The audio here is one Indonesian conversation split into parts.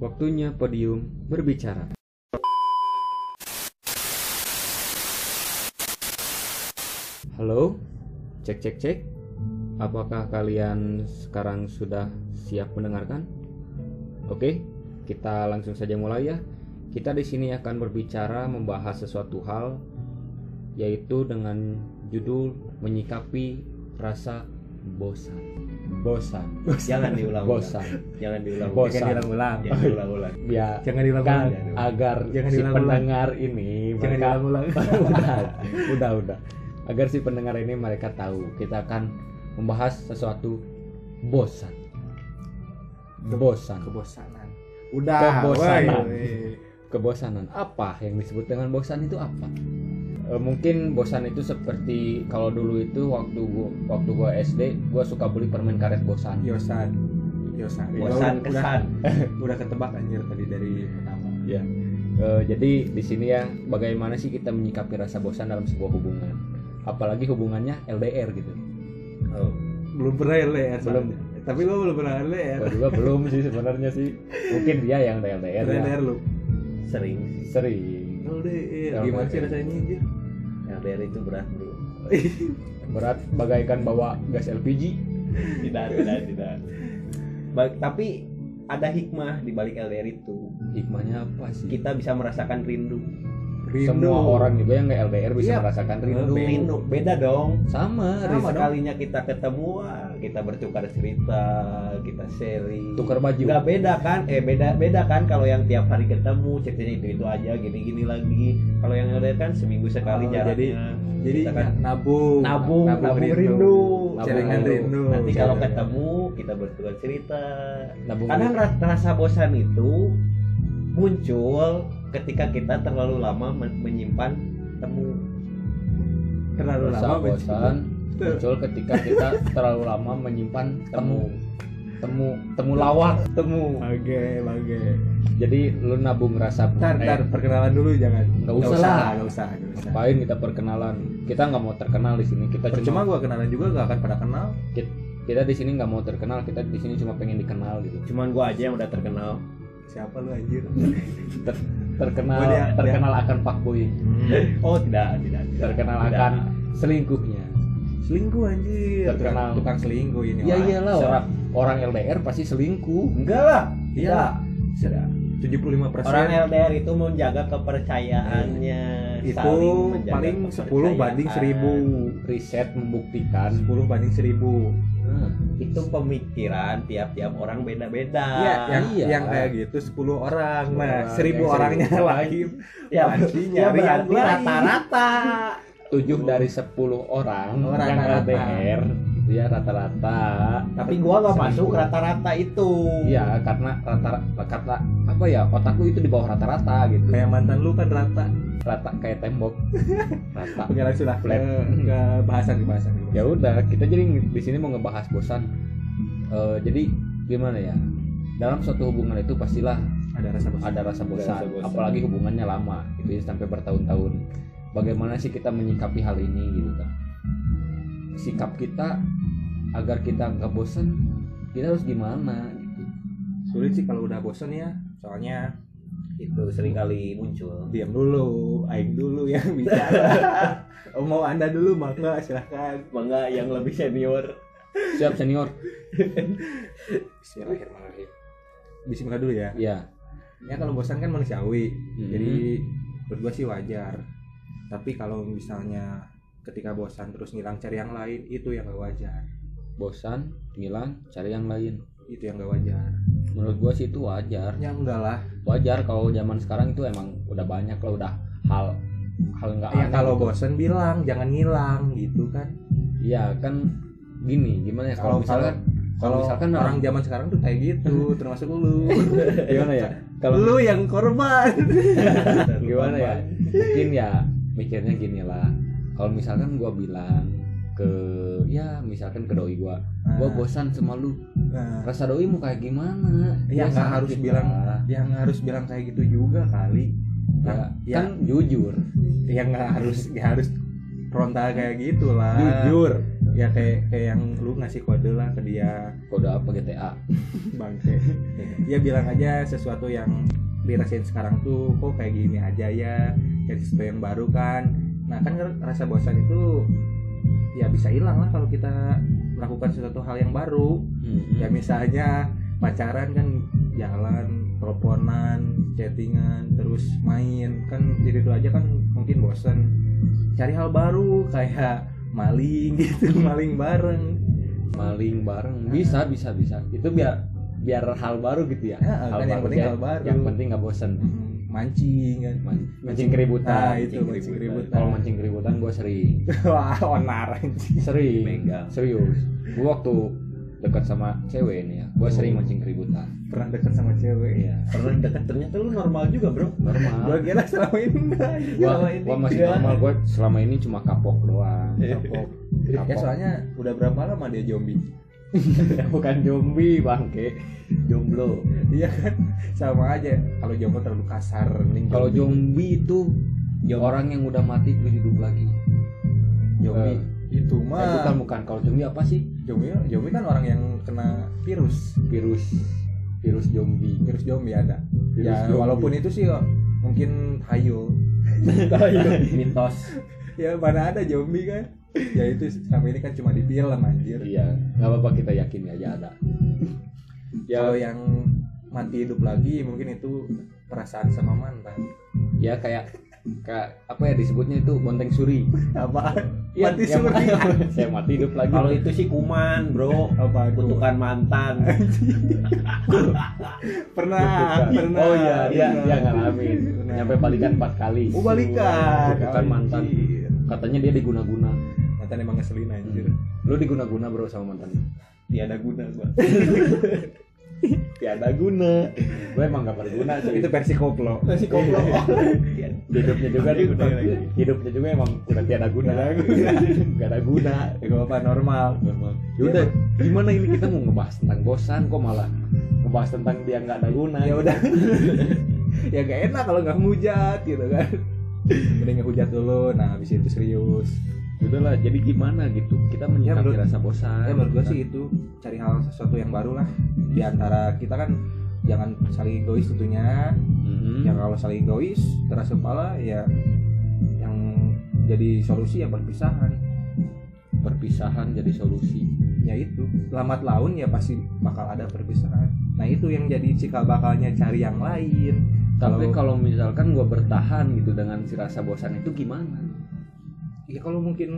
Waktunya podium berbicara. Halo, cek cek cek. Apakah kalian sekarang sudah siap mendengarkan? Oke, kita langsung saja mulai ya. Kita di sini akan berbicara membahas sesuatu hal yaitu dengan judul menyikapi rasa bosan. Bosan. Jangan diulang. Bosan. Jangan diulang. Bosan. Jangan diulang-ulang. Jangan diulang-ulang. Ya, Jangan diulang-ulang. kan agar Jangan si diulang-ulang. pendengar ini Jangan mereka diulang-ulang. udah, udah, udah. Agar si pendengar ini mereka tahu kita akan membahas sesuatu bosan. Bosan. Kebosanan. Udah. Kebosanan. woi. Kebosanan. Apa yang disebut dengan bosan itu apa? E, mungkin bosan itu seperti kalau dulu itu waktu gua waktu gua SD gua suka beli permen karet bosan. Yosan. Yosan. Bosan Udah- kesan. Udah ketebak anjir tadi dari pertama. Ya. E, jadi di sini ya bagaimana sih kita menyikapi rasa bosan dalam sebuah hubungan? Apalagi hubungannya LDR gitu. Oh. Belum pernah LDR. Belum. Tapi lo belum pernah LDR. Gua juga belum sih sebenarnya sih. Mungkin dia yang LDR Pernah ya. LDR lu. Sering. Sering. LDR. Gimana sih rasanya anjir? LDR itu berat bro. Berat bagaikan bawa gas LPG. Tidak, tidak, tidak. Ba- tapi ada hikmah di balik LDR itu. Hikmahnya apa sih? Kita bisa merasakan rindu. Semua orang juga yang nggak LDR bisa Iya. merasakan rindu. Rindu beda dong. Sama, Sama rindu. sekalinya kita ketemu, kita bertukar cerita, kita sharing. Tukar baju. Nggak beda kan? Eh beda beda kan kalau yang tiap hari ketemu ceritanya itu itu aja gini-gini lagi. Kalau yang LDR kan seminggu sekali Oh, jaraknya. jadi- Jadi Kita kan nabung. nabung, nabung, rindu. Nabung Celengan rindu. rindu. Nanti kalau Celengan. ketemu kita bertukar cerita. Nabung Kadang ra- rasa bosan itu muncul ketika kita terlalu lama men- menyimpan temu. Terlalu rasa lama bosan muncul ketika kita terlalu lama menyimpan temu temu temu lawak temu Bage, bage. jadi lu nabung rasa Ntar, eh, ntar perkenalan dulu jangan. Nggak usah lah. Nggak usah, nggak usah. ngapain kita perkenalan kita nggak mau terkenal di sini kita Percuma cuma gua kenalan juga gak akan pada kenal. kita di sini nggak mau terkenal kita di sini cuma pengen dikenal gitu Cuman gua aja yang udah terkenal. Siapa lu anjir? Ter- terkenal Oh, dia- terkenal akan pak boy Oh tidak, tidak, tidak. terkenal Tidak. akan selingkuhnya Selingkuh anjir. Terkenal. Tukang, selingkuh ini. ya iyalah orang orang LDR pasti selingkuh Enggak lah. Iya. Tidak. 75% Orang LDR itu menjaga kepercayaannya. itu menjaga paling 10 banding 1000. riset membuktikan 10 banding 1000. Nah, Itu pemikiran tiap-tiap orang beda-beda. Iya, yang iya. yang kayak gitu 10 orang. 10 Nah, orang. 1000 Yang orangnya 1000 lain. ya, ya berarti rata-rata. tujuh dari 10 orang Oh, yang rata-rata. LDR itu ya rata-rata Tapi gua nggak masuk rata-rata itu. Iya karena rata-rata kata apa ya otakku itu di bawah rata-rata gitu Kayak mantan lu kan rata. rata kayak tembok rata Oke, langsung lah Flat. ke, ke bahasan ke bahasan. ya udah kita jadi di sini mau ngebahas bosan Eh, jadi gimana ya dalam suatu hubungan itu pastilah Ada rasa bosan. ada rasa bosan, rasa bosan. apalagi hubungannya lama gitu ya sampai bertahun-tahun bagaimana sih kita menyikapi hal ini gitu kan sikap kita agar kita nggak bosan kita harus gimana gitu Sulit sih kalau udah bosan ya. Soalnya Itu sering kali muncul. diam dulu, aing dulu yang bicara. oh, mau Anda dulu maka silahkan. Mangga yang lebih senior. siap senior Bismillahirrahmanirrahim. Bismillah dulu ya. ya Ya kalau bosan kan manusiawi. Hmm. Jadi menurut gua sih wajar. Tapi kalau misalnya ketika bosan terus ngilang cari yang lain itu yang gak wajar. Bosan ngilang cari yang lain Itu yang gak wajar. menurut gua sih itu wajar Ya enggak lah. wajar kalau zaman sekarang itu emang udah banyak lah udah hal hal nggak Ya kalau gitu. bosan bilang jangan ngilang gitu kan. Iya kan gini gimana ya kalau misalkan Kalau misalkan orang zaman sekarang tuh kayak gitu, termasuk lu. gimana ya kalau lu yang korban. gimana ya mungkin ya mikirnya gini lah kalau misalkan gua bilang ke ya misalkan ke doi gua. Gua bosan sama lu. Nah, rasa doi mau kayak gimana? Ya, nggak harus bilang yang harus bilang kayak gitu juga kali. ya, ya, kan jujur. Yang nggak harus ya harus frontal kayak gitu lah. Jujur. Ya kayak kayak yang lu ngasih kode lah ke dia. Kode apa GTA bangke. Dia bilang aja sesuatu yang dirasain sekarang tuh kok kayak gini aja ya? Jadi sesuatu yang baru kan? Nah kan rasa bosan itu ya bisa hilang lah kalau kita melakukan sesuatu hal yang baru. Hmm. ya misalnya pacaran kan jalan teleponan chattingan terus main. Kan jadi itu aja kan mungkin bosan cari hal baru kayak maling gitu maling bareng. Maling bareng. Bisa bisa bisa. Itu biar biar hal baru gitu ya. Ya, kan yang penting ya. hal baru. yang penting nggak bosen. Hmm, mancing kan Man- mancing keributan Nah, itu, mancing keributan. kalau mancing keributan gue sering. Wah onar sering. Megang. serius. Gue waktu dekat sama cewek ini ya gue sering mancing keributan. Pernah deket sama cewek? Iya. Pernah dekat. Ternyata lu normal juga bro. Gua normal kira selama ini enggak. Gue selama ini masih normal. Gue selama ini cuma kapok doang. Iya. kapok. Ya kapok. soalnya udah berapa lama dia zombie bukan zombie bangke. Jomblo. Iya kan? Sama aja. Kalau jomblo terlalu kasar kalau zombie. zombie itu orang yang udah mati terus hidup lagi. Zombie. Itu Eh, mah bukan bukan. Kalau zombie apa sih? Zombie zombie kan orang yang kena virus. Virus. Virus zombie. Virus zombie ada. Virus ya zombie. walaupun itu sih oh, mungkin hayul mitos ya mana ada zombie kan ya itu sama ini kan cuma di film anjir. Iya nggak apa-apa kita yakin aja ada. Ya. Kalau yang mati hidup lagi mungkin itu perasaan sama mantan. Ya kayak kayak apa ya disebutnya itu bonteng suri. Apa? Iya, mati yang- suri. saya mati hidup lagi. Kalau itu sih kuman bro. Apa kutukan mantan. Pernah Kutukan. pernah. Oh iya dia pernah. dia ngalamin. Nyampe balikan empat kali. Oh balikan. Kutukan mantan. Katanya dia diguna-guna mantan emang ngeselin anjir. Lu diguna-guna bro sama mantan tiada guna gua. Tiada guna. Gue emang gak berguna sih itu versi koplo. Masih koplo. Hidupnya juga Guna lagi. hidupnya juga emang udah tiada guna. Gak ada guna. Ya gak apa normal. Normal. Yaudah gimana ini kita mau ngebahas tentang bosan kok malah? Ngebahas tentang dia nggak ada guna ya udah. Ya gak enak kalau nggak ngehujat gitu kan. Mending ngehujat dulu. Nah habis itu serius udahlah jadi gimana gitu? Kita menyikapi menurut- rasa bosan ya menurut gue sih itu cari hal sesuatu yang baru lah. Di antara kita kan jangan saling egois tentunya. Mhm. yang kalau saling egois keras kepala ya yang jadi solusi ya perpisahan. Perpisahan jadi solusi. Ya itu. Lambat laun ya pasti bakal ada perpisahan. Nah itu yang jadi cikal bakalnya cari yang lain. Tapi Kalau- misalkan gua bertahan gitu dengan si rasa bosan itu gimana ya kalau mungkin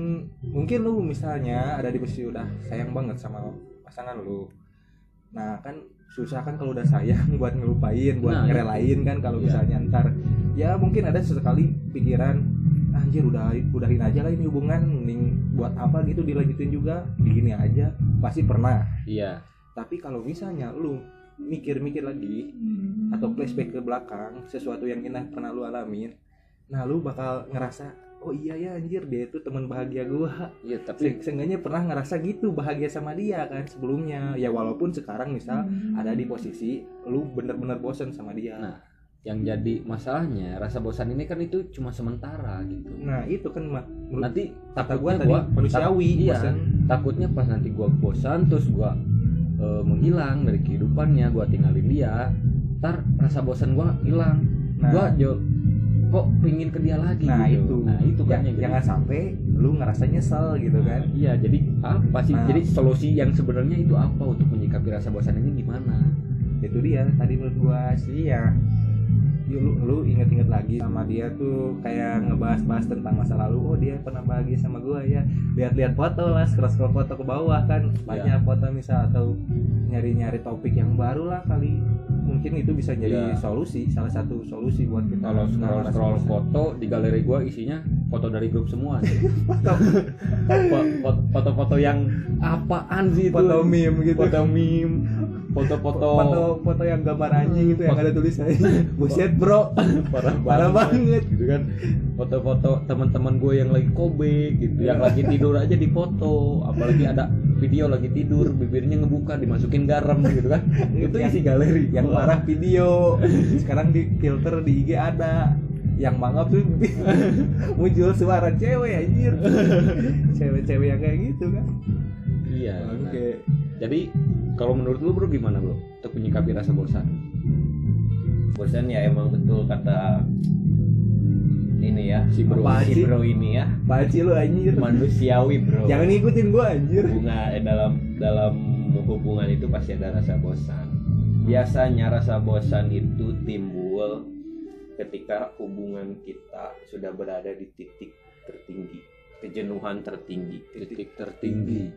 mungkin lu misalnya ada di posisi udah sayang banget sama pasangan lu. Nah kan susah kan kalau udah sayang buat ngelupain buat Nah, ngerelain kan kalau Iya. misalnya ntar. Ya mungkin ada sesekali pikiran anjir udah udahin aja lah ini hubungan mending buat apa gitu dilanjutin juga begini aja. Pasti pernah. Iya. Tapi kalau misalnya lu mikir-mikir lagi atau flashback ke belakang sesuatu yang indah pernah lu alamin nah lu bakal ngerasa oh iya ya anjir dia itu teman bahagia gua. Iya tapi Se- seenggaknya pernah ngerasa gitu bahagia sama dia kan sebelumnya. Ya walaupun sekarang misal ada di posisi lu bener-bener bosen sama dia. Nah, yang jadi masalahnya rasa bosan ini kan itu cuma sementara gitu. Nah itu kan Ma- menurut nanti kata gua takutnya tadi gua manusiawi tak- iya takutnya pas nanti gua bosan terus gua eh, menghilang dari kehidupannya gua tinggalin dia ntar rasa bosan gua hilang. Nah, gua jo kok pingin ke dia lagi nah gitu. itu. Nah itu kan Ya- jangan sampai lu ngerasa nyesel gitu kan. iya jadi apa sih? Nah. jadi solusi yang sebenarnya itu apa untuk menyikapi rasa bosan ini gimana? Itu dia tadi menurut gua sih ya lu, lu inget-inget lagi sama dia tuh kayak ngebahas-bahas tentang masa lalu. Oh dia pernah bahagia sama gua ya. Lihat-lihat foto lah scroll-scroll foto ke bawah kan. Banyak foto misal atau nyari-nyari topik yang baru lah kali. Mungkin itu bisa jadi Ya. solusi salah satu solusi buat kita. Kalau scroll mengatasi scroll bosan. foto di galeri gua isinya foto dari grup semua. Fo- fo- foto-foto yang apaan sih itu? Foto meme gitu. Foto meme foto-foto. Foto foto yang gambar anjing gitu yang ada tulisannya. Buset bro. Parah parah banget. gitu kan. Foto-foto teman-teman gue yang lagi kobe gitu. Yang lagi tidur aja di foto apalagi ada video lagi tidur bibirnya ngebuka dimasukin garam gitu kan. Itu Yang- isi galeri. yang parah video. Sekarang di filter di IG ada. Yang mangap tuh muncul suara cewek anjir. Cewek-cewek yang kayak gitu kan. Iya Bangke. jadi kalau menurut lu bro gimana bro? Untuk menyikapi rasa bosan. Bosan ya emang betul kata ini ya Si bro. Apa si bro ini ya. Paci lu anjir? Manusiawi bro. Jangan ngikutin gua anjir. Bunga eh, dalam dalam hubungan itu pasti ada rasa bosan. Biasanya rasa bosan itu timbul ketika hubungan kita sudah berada di titik tertinggi kejenuhan tertinggi. Titik tertinggi.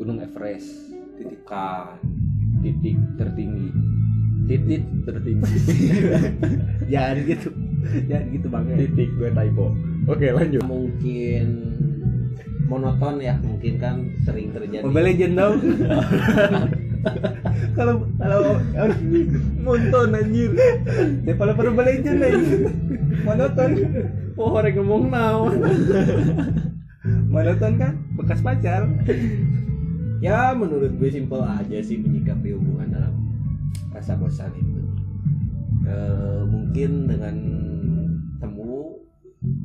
Gunung Everest titikan titik tertinggi. Titik tertinggi. Jangan gitu. Jangan gitu bang. Titik gue typo. Oke lanjut. Mungkin monoton ya mungkin kan sering terjadi. Mobile Legend dong. Kalau kalau nonton anjir. Daripada pada Mobile Legend anjir. Monoton. Oh orang ngomong naon monoton kan bekas pacar ya menurut gue simpel aja sih menyikapi hubungan dalam rasa bosan itu. Eh, mungkin dengan temu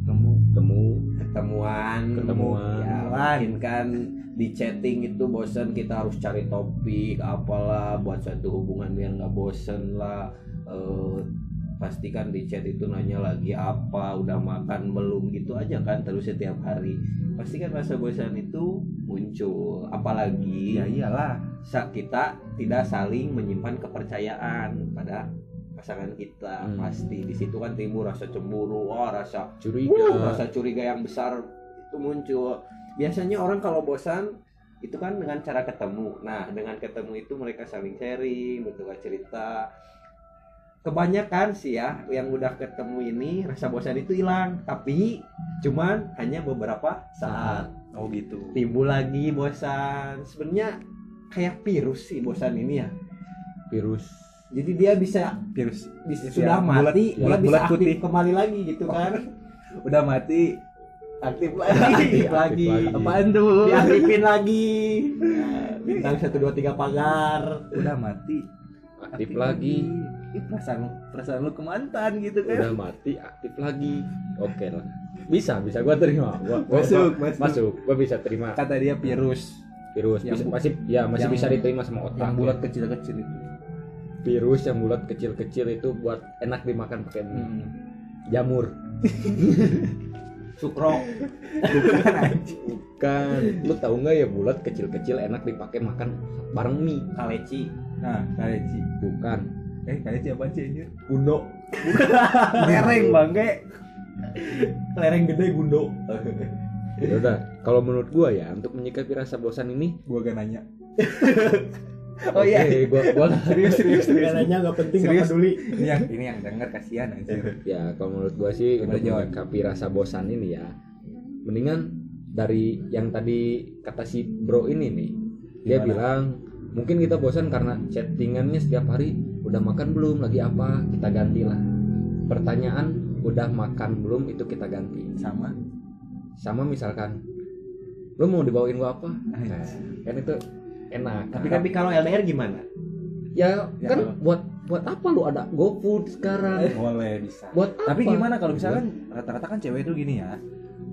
kamu temu ketemuan Ketemuan. ya mungkin kan di chatting itu bosan kita harus cari topik apalah buat suatu hubungan biar nggak bosen lah. Eh, pastikan di chat itu nanya lagi apa udah makan belum gitu aja kan terus setiap hari. Pastikan rasa bosan itu muncul. Apalagi ya iyalah. kita tidak saling menyimpan kepercayaan pada pasangan kita. Hmm. pasti di situ kan timbul rasa cemburu oh rasa curiga. rasa curiga yang besar itu muncul. Biasanya orang kalau bosan itu kan dengan cara ketemu. Nah dengan ketemu itu mereka saling sharing bertukar cerita kebanyakan sih ya yang udah ketemu ini rasa bosan itu hilang. Tapi cuman hanya beberapa saat. Oh gitu. Timbul lagi bosan. Sebenarnya kayak virus sih bosan ini ya. Virus. Jadi dia bisa virus. bisa Itu sudah ya, bulat- mati dia bulat- bisa bulat aktif putih. kembali lagi gitu kan. Udah mati aktif lagi. aktif lagi lagi. apaan tuh? Diaktifin lagi. Nah, bintang satu dua tiga pagar. Udah mati aktif lagi. Ih, perasaan perasaan lu ke mantan gitu kan. Udah mati aktif lagi. Oke lah. Bisa bisa gua terima. Gua, gua, Masuk, gua- masuk. masuk. Gua bisa terima. Kata dia virus. Virus Yang bisa, masih ya masih yang- bisa diterima sama otak yang bulat kecil-kecil itu. Virus yang bulat kecil-kecil itu buat enak dimakan pakai Hmm. jamur sukro. Bukan lu tahu nggak ya bulat kecil-kecil enak dipakai makan bareng mie? Kaleci. Nah kaleci. Bukan. Eh kaleci apa sih anjir bundo lereng bangke. Lereng gede gundo. Ya udah kalau menurut gua ya untuk menyikapi rasa bosan ini gua gak nanya oh iya. Oke, gua gua serius serius serius. Segalanya nggak penting Serius? peduli. Ini yang ini yang denger kasihan anjir. Ya kalau menurut gua sih Jon? menyikapi rasa bosan ini ya mendingan dari yang tadi kata si bro ini nih dia Gimana? bilang mungkin kita bosan karena chattingannya setiap hari udah makan belum lagi apa kita ganti lah. Pertanyaan udah makan belum itu kita ganti. Sama? Sama misalkan lu mau dibawain gua apa? Nah, kan itu enak. Tapi tapi kalau LDR gimana? Ya, Ya, kan kalau- buat buat apa lu ada GoFood sekarang? Boleh bisa. Buat tapi apa? gimana kalau misalkan rata-rata kan cewek itu gini ya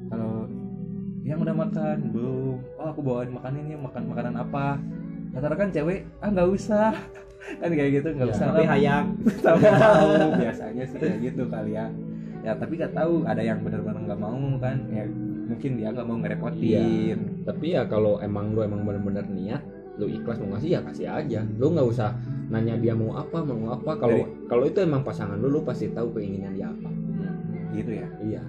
kalau yang udah makan belum. Oh aku bawain makan ini makan makanan apa? Rata-rata kan cewek ah nggak usah. Kan kayak gitu nggak Ya, usah tapi lah. hayang. Tapi tahu biasanya sih kayak gitu kali ya. Ya tapi nggak tahu ada yang benar-benar nggak mau kan? Ya mungkin dia nggak mau ngerepotin. Tapi ya kalau emang lu emang bener-bener niat lu ikhlas mau ngasih ya kasih aja. Lu nggak usah nanya dia mau apa mau apa. Kalau kalau itu emang pasangan lu lu pasti tahu keinginan dia apa. Gitu ya? Iya.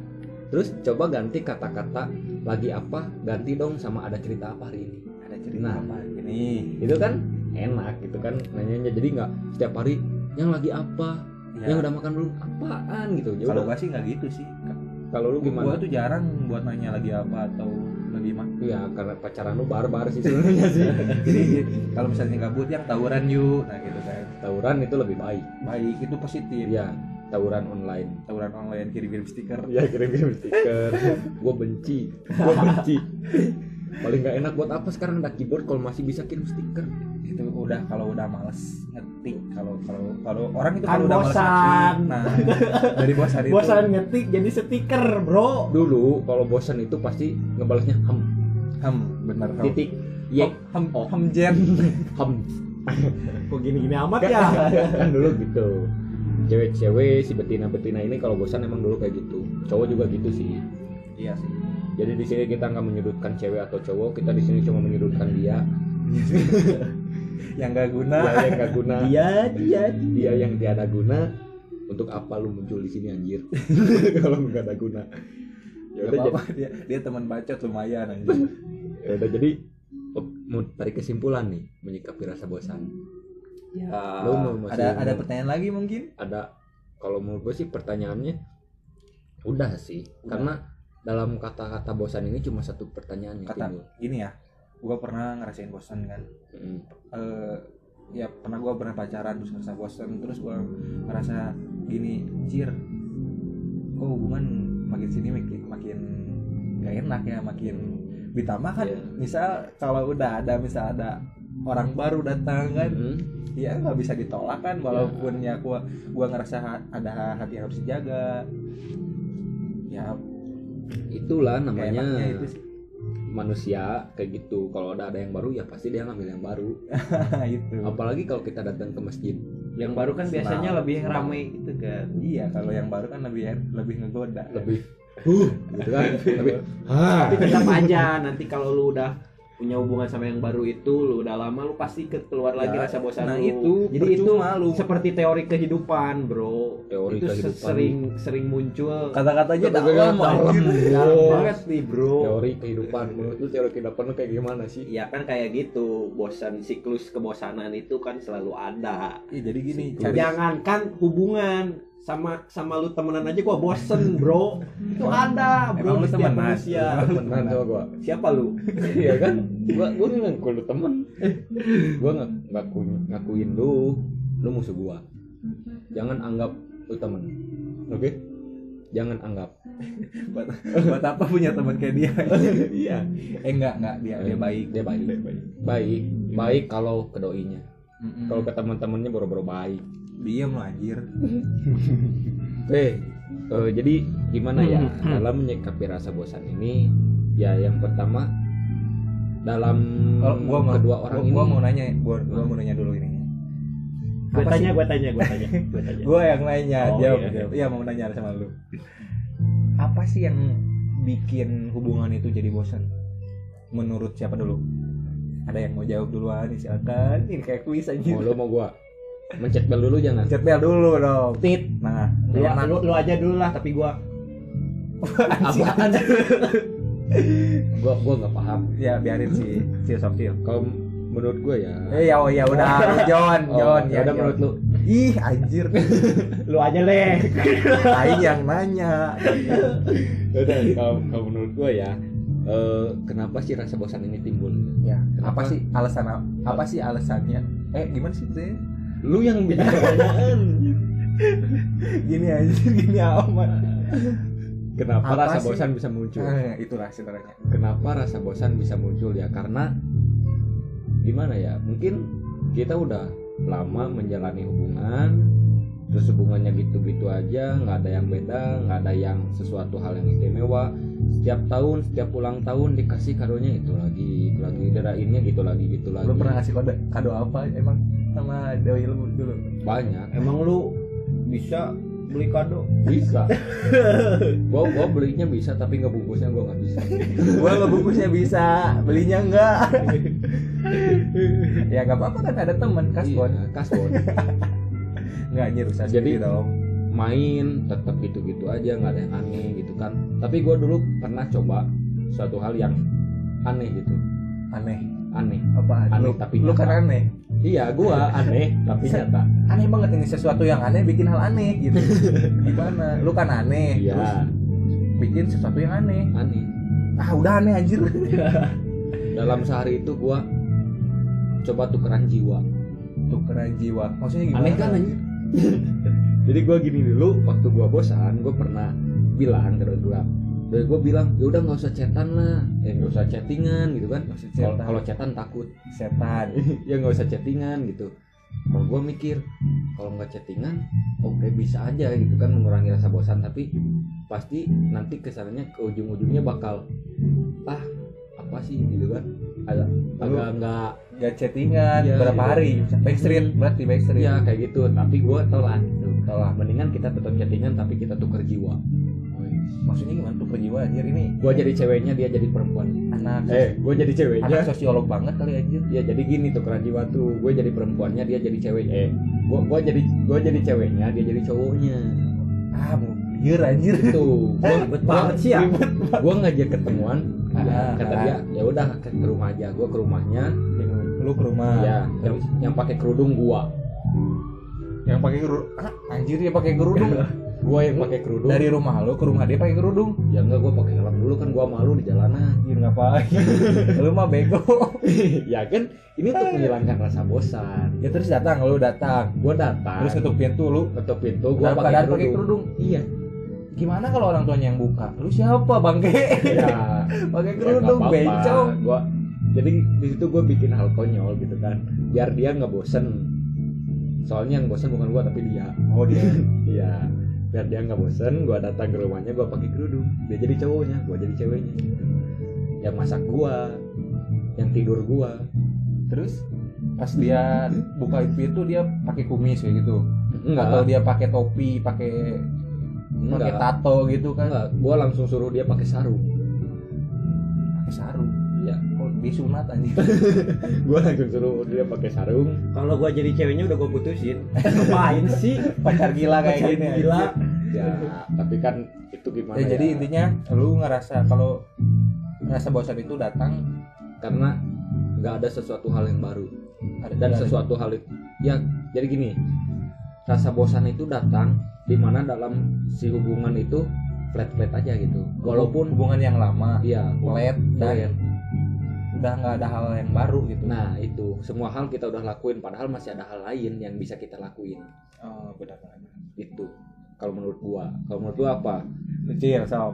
Terus coba ganti kata-kata lagi apa ganti dong sama ada cerita apa hari ini. Ada cerita Nah. apa ini? Itu kan enak gitu kan nanyanya. Jadi nggak setiap hari yang lagi apa? Ya, yang udah makan belum apaan? Gitu. Ya kalau gua sih nggak gitu sih. Kalau lu gimana? tuh jarang buat nanya lagi apa atau lagi mah ya karena pacaran lu barbar sih sebenarnya sih. Jadi kalau misalnya gabut yang tawuran yuk. Nah gitu kan. Tawuran itu lebih baik. Baik itu positif. Iya, tawuran online. tawuran online kirim-kirim stiker. Ya kirim-kirim stiker. gue benci, gue benci. Paling nggak enak buat apa sekarang? Ada keyboard kalau masih bisa kirim stiker. itu udah kalau udah males ngetik kalau kalau kalau orang itu Kan kalau udah males ngetik nah dari bosan itu. Bosan ngetik jadi stiker bro. Dulu kalau bosan itu pasti ngebalasnya hem. Hem bener. Hem. Titik. Ye. hem Oh. hem jen. Hem. Kok gini-gini amat ya? kan dulu gitu. Cewek-cewek si betina-betina ini kalau bosan emang dulu kayak gitu. Cowok juga gitu sih. Iya sih. Jadi di sini kita nggak menyudutkan cewek atau cowok kita di sini cuma menyudutkan dia yang gak guna. Dia yang gak guna. Dia dia dia. Yang tiada guna. Untuk apa lu muncul di sini anjir? Kalau nggak ada guna. Ya udah apa-apa. dia dia teman bacot lumayan anjir. Jadi, ya udah jadi oh, mau tarik kesimpulan nih menyikapi rasa bosan. Ya. Lu mau masih ada ada pertanyaan lagi mungkin? Ada. Kalau menurut gue sih pertanyaannya udah sih. Karena dalam kata-kata bosan ini cuma satu pertanyaan yang kata timbul. gini ya gua pernah ngerasain bosan kan Mm. eh ya pernah gua pernah pacaran terus ngerasa bosan terus gua ngerasa gini jir kok hubungan makin sini makin makin gak enak ya makin ditambah kan Iya. misal kalau udah ada misal ada orang baru datang kan Mm. ya nggak bisa ditolak kan walaupun ya gua gua ngerasa ada hati yang harus dijaga ya itulah namanya itu sih manusia kayak gitu. Kalau ada ada yang baru ya pasti dia ngambil yang baru. Itu apalagi kalau kita datang ke masjid. Yang baru kan biasanya Senang. lebih ramai gitu kan. Iya kalau yang baru kan lebih lebih ngegoda. Lebih huh gitu kan. Lebih tapi tetap aja nanti kalau lu udah punya hubungan sama yang baru itu lu udah lama lu pasti ke- keluar lagi Ya, rasa bosan nah lu itu jadi itu percuma lu. seperti teori kehidupan bro. Teori itu kehidupan. sering sering muncul. Kata-katanya Kata-kata dalam banget nih bro. Teori kehidupan. Menurut lu teori kehidupan lu kayak gimana sih? Ya kan kayak gitu. Bosan siklus kebosanan itu kan selalu ada. Iya, jadi gini cari jangankan hubungan sama sama lu temenan aja gua bosen bro. Itu ada bro Emang lu temenan? manusia. Temenan sama gua. siapa lu? Iya kan? Gua gua ngaku lu temen? Gua nggak ngaku ngakuin lu. Lu musuh gua. Jangan anggap lu temen. Oke? Jangan anggap. Buat, buat apa punya teman kayak dia? Iya. Eh enggak enggak. Dia dia baik. Dia baik. Baik. Baik. Kalau ke doinya. Kalau ke teman-temannya boro-boro baik diem lu anjir. Eh, jadi gimana ya? Dalam menyikapi rasa bosan ini ya yang pertama dalam kalau gua mau kedua orang gua, ini gua mau nanya gua gua mau nanya dulu ini. Gue Apa tanya gue tanya gue tanya gue tanya. Gua yang nanya Oh, jawab iya. jawab. iya mau nanya sama lu. Apa sih yang bikin hubungan itu jadi bosan? Menurut siapa dulu? Ada yang mau jawab duluan silakan. Ini kayak kuis aja mau lu mau gua mencet bel dulu jangan. Chat bel dulu dong. Tit. Nah lu, enak. lu, lu aja dulu lah tapi gua apaan? Gua gua nggak paham. Ya biarin si si Sofil kalau menurut gua ya. Eh ya oh ya udah. John Oh, John ya ya udah menurut lu. Ih anjir. Lu aja leh Aing yang nanya. Ya udah kalau kalau menurut gua ya eh, kenapa sih rasa bosan ini timbul? Ya Kenapa? apa sih alasan apa sih alasannya? Eh gimana sih saya lu yang bikin pertanyaan gini anjir gini amat. Kenapa Apa rasa sih? bosan bisa muncul? Nah, itulah sebenarnya. Kenapa rasa bosan bisa muncul ya? Karena gimana ya? Mungkin kita udah lama menjalani hubungan terus hubungannya gitu-gitu aja nggak ada yang beda nggak ada yang sesuatu hal yang istimewa. Setiap tahun setiap ulang tahun dikasih kadonya itu lagi itu lagi dirainnya gitu lagi gitu lagi. Lu pernah ngasih kado kado apa emang sama Dewi lu dulu. Banyak. Emang lu bisa beli kado? Bisa. Gua gua belinya bisa tapi ngebungkusnya gua nggak bisa. Gua ngebungkusnya bisa. Belinya enggak ya nggak apa-apa kan ada teman kasbon Iya, kasbon nggak anjir usah Jadi- dong. main tetap gitu-gitu aja nggak ada yang aneh gitu kan. Tapi gue dulu pernah coba suatu hal yang aneh gitu. Aneh. Aneh. Apa Aneh lu, tapi lu kan aneh iya gua aneh tapi nyata. aneh banget ini sesuatu yang aneh bikin hal aneh gitu. Gimana? Lu kan aneh terus iya bikin sesuatu yang aneh. Aneh. Ah udah aneh anjir. Dalam sehari itu gua coba tukeran jiwa. Tukeran jiwa. Maksudnya gimana? Aneh kan anjir? Jadi gua gini dulu waktu gua bosan gua pernah bilang ke gua dari gue bilang ya udah nggak usah chatan lah. Ya nggak usah chattingan gitu kan. Kalau chatan. chatan takut. Setan. Ya nggak usah chattingan gitu. Kalau gue mikir kalau nggak chattingan oke bisa aja gitu kan mengurangi rasa bosan. Tapi pasti nanti kesannya ke ujung-ujungnya bakal ah apa sih? gitu kan. Agak agak nggak nggak chattingan Iya, berapa iya. hari? backstreet berarti backstreet. Ya kayak gitu. Tapi gue tolak gitu Tolak. mendingan kita tetap chattingan tapi kita tukar jiwa maksudnya gimana? Tuh perjiwa anjir ini. Gue jadi ceweknya dia jadi perempuan. Anak. Eh gue jadi ceweknya. Anak sosiolog banget kali anjir. Ya jadi gini tukeran jiwa tuh. Gue jadi perempuannya dia jadi cewek eh. Gue gue jadi gue jadi ceweknya dia jadi cowoknya. Ah liar anjir. Itu. Gue Ribet banget sih ya. gue ngajak ketemuan. Ah, kata ah. dia ya udah ke ke rumah aja. Gue ke rumahnya. Lu ke rumah. Ya yang, yang pakai kerudung gua. Yang pakai kerudung ah, anjir dia pakai kerudung gua yang pakai kerudung. Dari rumah lu ke rumah dia pakai kerudung. Ya enggak gua pakai helm dulu kan gua malu di jalanan. Anjir ngapain? Lu mah bego. Ya kan ini untuk menghilangkan rasa bosan. Ya terus datang lu datang. Gua datang. Terus ketuk pintu lu. Ketuk pintu gua pakai kerudung. pakai kerudung. iya. Gimana kalau orang tuanya yang buka? Lu siapa bangke? Ya pakai ya kerudung apa-apa. bencong. Gua jadi di situ gua bikin hal konyol gitu kan. Biar dia nggak bosen. Soalnya yang bosen bukan gua tapi dia. Oh dia. Iya, biar dia nggak bosen, gua datang ke rumahnya, gua pakai kerudung. Dia jadi cowoknya, gua jadi ceweknya. Gitu. Yang masak gua, yang tidur gua. terus pas dia buka pintu dia pakai kumis kayak gitu Enggak, atau dia pakai topi pakai pakai tato gitu kan enggak. Gua langsung suruh dia pakai sarung. pakai sarung Kok disunat anjir Gua langsung suruh dia pakai sarung. Kalau gua jadi ceweknya udah gua putusin. Ngapain sih? pacar gila kayak Pacar gini gila. Ya, tapi kan itu gimana ya, ya? jadi intinya lu ngerasa kalau rasa bosan itu datang karena nggak ada sesuatu hal yang baru ada dan sesuatu hal itu ya jadi gini rasa bosan itu datang di mana dalam si hubungan itu flat flat aja gitu walaupun hubungan yang lama iya flat dan flat. Udah nggak ada hal yang baru gitu. Nah itu. Semua hal kita udah lakuin padahal masih ada hal lain yang bisa kita lakuin. Oh benar benar itu. Kalau menurut gua. Kalau menurut gua apa? Kecil sob.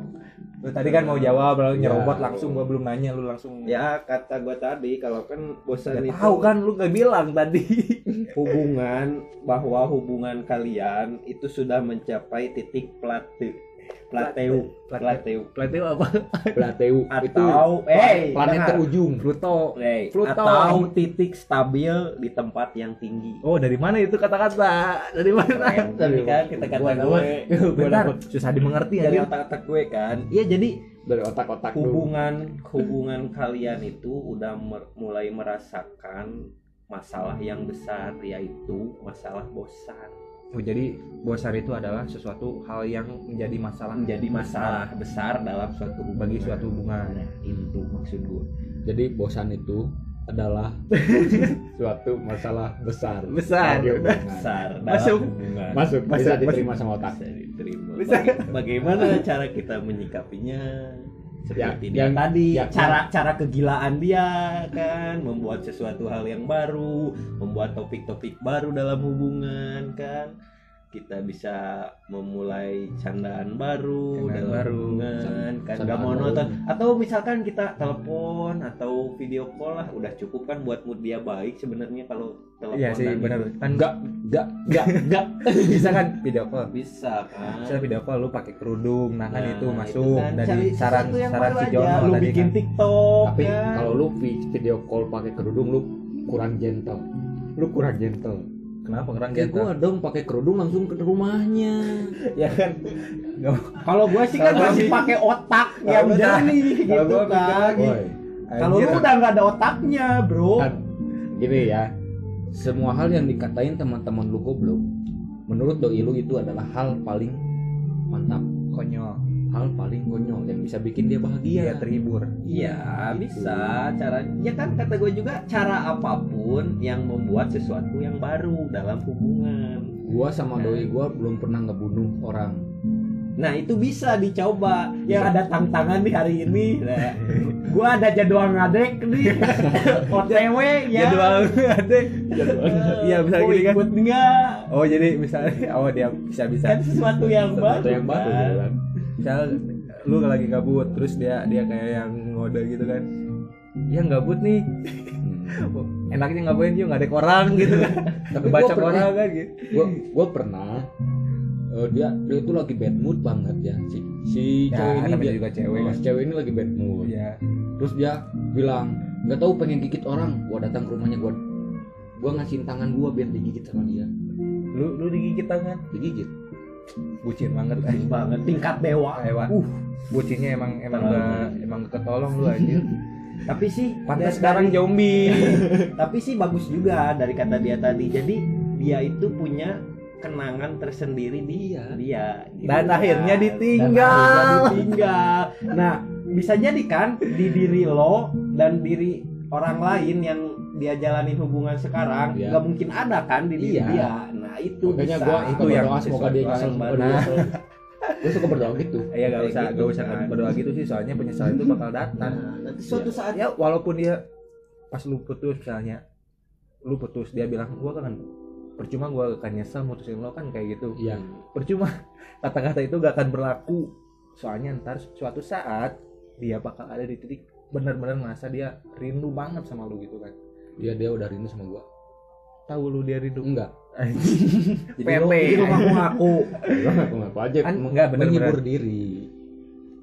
Lu tadi kan mau jawab lalu Ya. nyerobot langsung gua belum nanya lu langsung Ya kata gua tadi kalau kan bosan Nggak itu tahu kan lu nggak bilang tadi. Hubungan bahwa hubungan kalian itu sudah mencapai titik plate plateu. Plateu. Pelatih apa? Plateu. Itu atau eh planet dengar. terujung. Pluto. Eh, Pluto. atau titik stabil di tempat yang tinggi. oh dari mana itu kata-kata? Dari mana? Tadi kan kita kata Gua gue. Bentar susah dimengerti dari otak-otak gue kan. Iya jadi dari otak-otak hubungan hubungan kalian itu udah mer- mulai merasakan masalah yang besar yaitu masalah bosan oh jadi bosan itu adalah sesuatu hal yang menjadi masalah menjadi masalah besar dalam suatu hubungan. bagi suatu hubungan Nah, itu maksud gue jadi bosan itu adalah suatu masalah besar. Besar. Besar. Masuk. hubungan masuk. bisa Masuk, diterima sama otak. Bisa diterima. Baga- bagaimana cara kita menyikapinya seperti Ya, yang- tadi ya, cara cara kegilaan dia kan? Membuat sesuatu hal yang baru membuat topik-topik baru dalam hubungan kan kita bisa memulai candaan baru Candaan dalam baru. kan nggak monoton atau misalkan kita telepon atau video call lah udah cukup kan buat mood dia baik sebenarnya kalau telepon iya sih benar kan enggak enggak enggak enggak bisa kan video call bisa kan bisa video call lu pakai kerudung nah kan Nah, itu masuk kan. dari saran saran si. Jono lu tadi bikin kan. TikTok tapi kan. kalau lu vi- video call pakai kerudung lu kurang gentle lu kurang gentle kenapa kurang kayak gua dong pakai kerudung langsung ke rumahnya. Ya kan? Kalau gue sih kan masih sih- pakai otak yang jernih kalau gitu kan. kalau lu udah nggak ada otaknya bro. Kan? Gini ya semua hal yang dikatain teman-teman lu goblok menurut doi lu itu adalah hal paling mantap. Konyol hal paling konyol yang bisa bikin dia bahagia terhibur. Iya Gitu. bisa. Cara ya kan kata gue juga cara apa pun yang membuat sesuatu yang baru dalam hubungan. Gua sama doi gua belum pernah ngebunuh orang. Nah itu bisa dicoba. Yang ada tantangan di hari ini. Nah, gue ada jadwal ngadek nih. OTW ya. Jadwal ada Iya, bisa gini kan. ikut oh jadi misalnya oh dia bisa bisa kan sesuatu yang baru Sesuatu yang baru kan? Misal lu lagi gabut terus dia dia kayak yang ngode gitu kan. Ya gabut nih. Hmm. enaknya ngapain? Juga nggak ada orang gitu kan. Tapi baca orang kan gitu. gua gua pernah eh, dia dia itu lagi bad mood banget ya. Si si ya cewek ini dia juga cewek oh, kan. cewek ini lagi bad mood. Ya terus dia bilang nggak tahu pengen gigit orang. Gua datang ke rumahnya gua gua ngasihin tangan gua biar digigit sama dia. Lu lu digigit tangan? Digigit bucin banget Bagus banget tingkat dewa Ewa. uh bucinnya emang emang Terlalu. gak emang gak ketolong lu anjir tapi sih pantas dari- sekarang zombie tapi sih bagus juga dari kata dia tadi jadi dia itu punya kenangan tersendiri di Iya. dia gitu Dan kan. akhirnya Dan ditinggal. akhirnya ditinggal nah bisa jadi kan di diri lo dan diri orang lain yang dia jalanin hubungan sekarang Iya. nggak mungkin ada kan di Iya. dia nah itu makanya bisa gua itu yang berdoa semoga dia nyesel gua suka berdoa gitu Iya gak usah gitu gak usah kan. berdoa gitu sih soalnya penyesalan itu bakal datang. nah nanti suatu saat Ya walaupun dia pas lu putus misalnya lu putus dia bilang gua kan percuma gua akan nyesel mutusin lo kan kayak gitu. iya Percuma kata-kata itu gak akan berlaku. Soalnya ntar suatu saat dia bakal ada di titik benar-benar merasa dia rindu banget sama lu gitu kan. Dia dia udah rindu sama gua Tahu lu dia rindu. enggak PP. ngaku-ngaku gua ngaku ngaku aja Kan meng- enggak, bener-bener. menghibur diri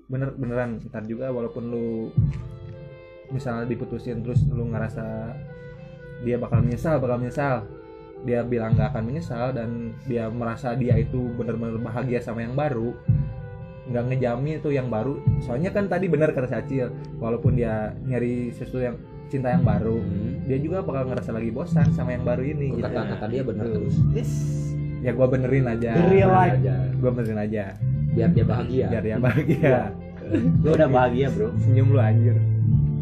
bener beneran ntar juga walaupun lu misalnya diputusin terus lu ngerasa dia bakal menyesal bakal menyesal dia bilang nggak akan menyesal dan dia merasa dia itu bener-bener bahagia sama yang baru nggak ngejamin itu yang baru soalnya kan tadi bener kata Cacil walaupun dia nyari sesuatu yang cinta yang baru Hmm. Dia juga bakal ngerasa lagi bosan sama yang baru ini gitu. kata kata dia benar Gitu. terus. Ya gua benerin aja. Real life. aja. Gua benerin aja. Biar dia bahagia. Biar dia bahagia. Lo udah bahagia bro. Senyum lu anjir.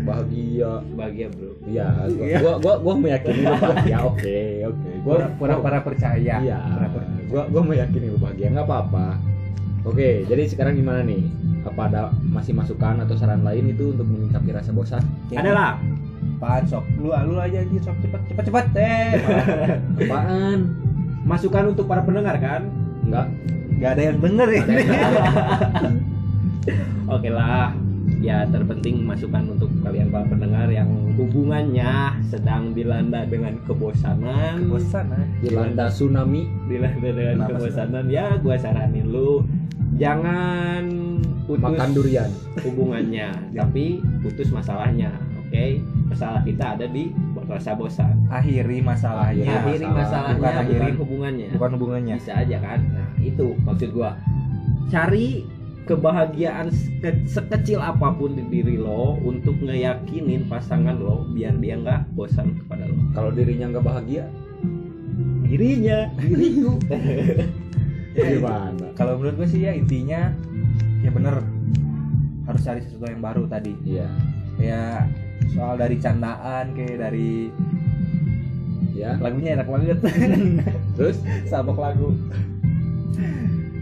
Bahagia. Bahagia bro. Iya gua, Iya. gua gua gua meyakini lu bahagia. Oke oke. Gua gua pura-pura percaya. Iya. Gua gua meyakini lu bahagia. Nggak apa-apa. Oke jadi sekarang gimana nih? Apa ada masih masukan atau saran lain itu untuk menyikapi rasa bosan? Adalah Apaan sok? Lu lu aja anjir sok. Cepet cepet cepet. Eh. apaan? Masukan untuk para pendengar kan? Enggak. Gak ada yang denger ya. Oke lah, ya terpenting masukan untuk kalian para pendengar yang hubungannya sedang dilanda dengan kebosanan, Bosan ah. dilanda tsunami. Dilanda dengan Kenapa kebosanan, ya gua saranin lu jangan putus makan durian. hubungannya, tapi putus masalahnya. Oke, masalah kita ada di rasa bosan. Akhiri masalahnya. Akhiri masalah. masalahnya, Bukan bukan, akhiri- hubungannya. Bukan hubungannya. bisa aja kan nah itu maksud gua cari kebahagiaan seke- sekecil apa pun di diri lo untuk ngeyakinin pasangan lo biar dia nggak bosan kepada lo kalau dirinya nggak bahagia dirinya diriku gimana Kalau menurut gue sih ya intinya ya bener harus cari sesuatu yang baru tadi. iya Ya soal dari candaan kayak dari ya lagunya enak banget. terus Sabok lagu.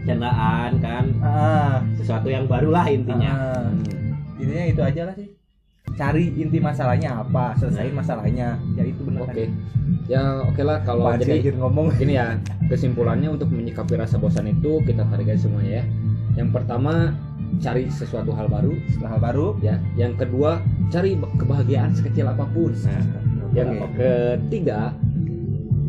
candaan kan Ah, sesuatu yang baru lah intinya ah. hmm, intinya itu aja lah sih. Cari inti masalahnya apa, selesaiin masalahnya. Ya itu bener oke tadi. ya oke lah kalau sih jadi ngomong. gini ya kesimpulannya untuk menyikapi rasa bosan itu kita tarik aja semuanya ya yang pertama cari sesuatu hal baru. Setelah hal baru, ya yang kedua cari kebahagiaan sekecil apa pun. Nah yang Oke. ketiga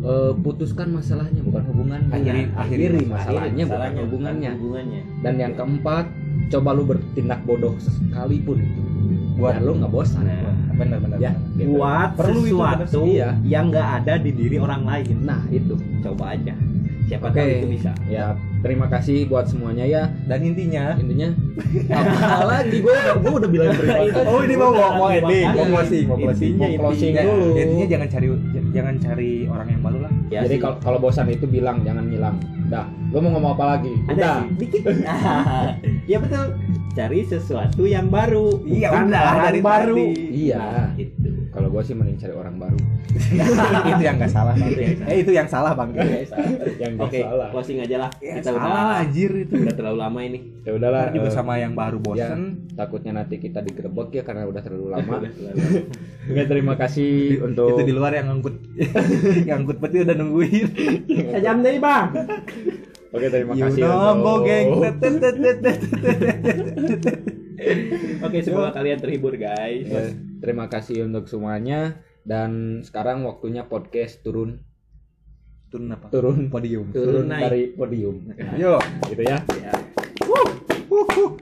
eh, putuskan masalahnya bukan hubungannya. Akhiri- akhiri, akhiri masalahnya bukan Salahnya, hubungannya. hubungannya. Dan yang keempat coba lu bertindak bodoh sekalipun. Buat- biar lu nggak bosan. Nah bener. ya gitu. buat Perlu itu, sesuatu sih, iya. yang nggak ada di diri orang lain. Nah itu. Coba aja siapa Oke. tahu itu bisa. Ya terima kasih buat semuanya ya. Dan intinya intinya apa lagi gue udah gue udah bilang terima kasih. Oh ini mau mau ending, mau closing, mau closing, intinya, mau closing dulu. Intinya jangan cari jangan cari orang yang baru lah. Ya jadi kalau kalau bosan itu bilang jangan ngilang. Dah lo mau ngomong apa lagi? Ada udah. dikit ya betul cari sesuatu yang baru. Iya, bukan udah, dari baru. Iya. Itu kalau gue sih mending cari orang baru itu yang nggak salah bang. Eh itu yang salah bang. yang nggak oke salah closing aja lah Ya, kita salah udah anjir itu. udah terlalu lama ini ya udahlah juga eh, sama yang baru ya, bosen. takutnya nanti kita digerebek ya karena udah terlalu lama. Oke, terima kasih untuk Itu di luar yang ngangkut yang ngangkut peti udah nungguin. sejam deh bang Oke, terima You kasih. nombo untuk- geng. Oke, semoga kalian terhibur guys. Ya, Terima hmm. kasih untuk semuanya dan sekarang waktunya podcast turun. Turun apa? Turun podium. Turun, turun dari podium. Nah, Yo, gitu ya. Yeah. Woo. Woo.